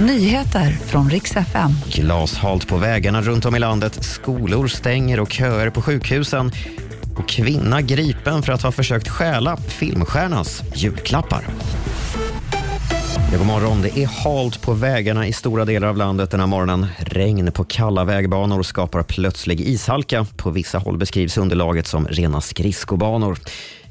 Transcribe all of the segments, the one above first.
Nyheter från riks FM. Glashalt på vägarna runt om i landet. Skolor stänger och köer på sjukhusen. Och kvinna gripen för att ha försökt stjäla filmstjärnans julklappar. Ja, god morgon. Det är halt på vägarna i stora delar av landet den här morgonen. Regn på kalla vägbanor skapar plötslig ishalka. På vissa håll beskrivs underlaget som rena skridskobanor.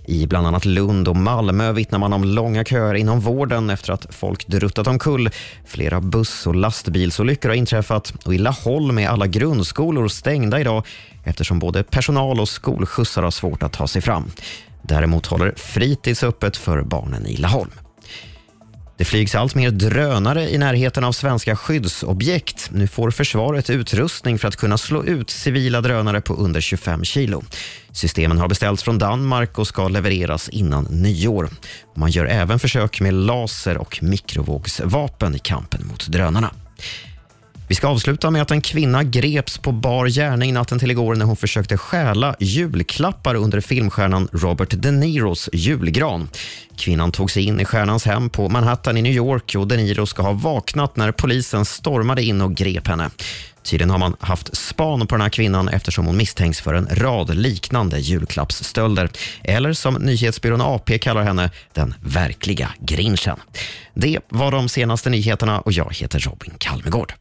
I bland annat Lund och Malmö vittnar man om långa köer inom vården efter att folk druttat omkull. Flera buss och lastbilsolyckor har inträffat och i Laholm är alla grundskolor stängda idag eftersom både personal och skolskjutsar har svårt att ta sig fram. Däremot håller fritids öppet för barnen i Laholm. Det flygs allt mer drönare i närheten av svenska skyddsobjekt. Nu får försvaret utrustning för att kunna slå ut civila drönare på under 25 kilo. Systemen har beställts från Danmark och ska levereras innan nyår. Man gör även försök med laser och mikrovågsvapen i kampen mot drönarna. Vi ska avsluta med att en kvinna greps på bar gärning natten till igår när hon försökte stjäla julklappar under filmstjärnan Robert De Niros julgran. Kvinnan tog sig in i stjärnans hem på Manhattan i New York och De Niro ska ha vaknat när polisen stormade in och grep henne. Tydligen har man haft span på den här kvinnan eftersom hon misstänks för en rad liknande julklappsstölder. Eller som nyhetsbyrån AP kallar henne, den verkliga grinchen. Det var de senaste nyheterna och jag heter Robin Kalmegård.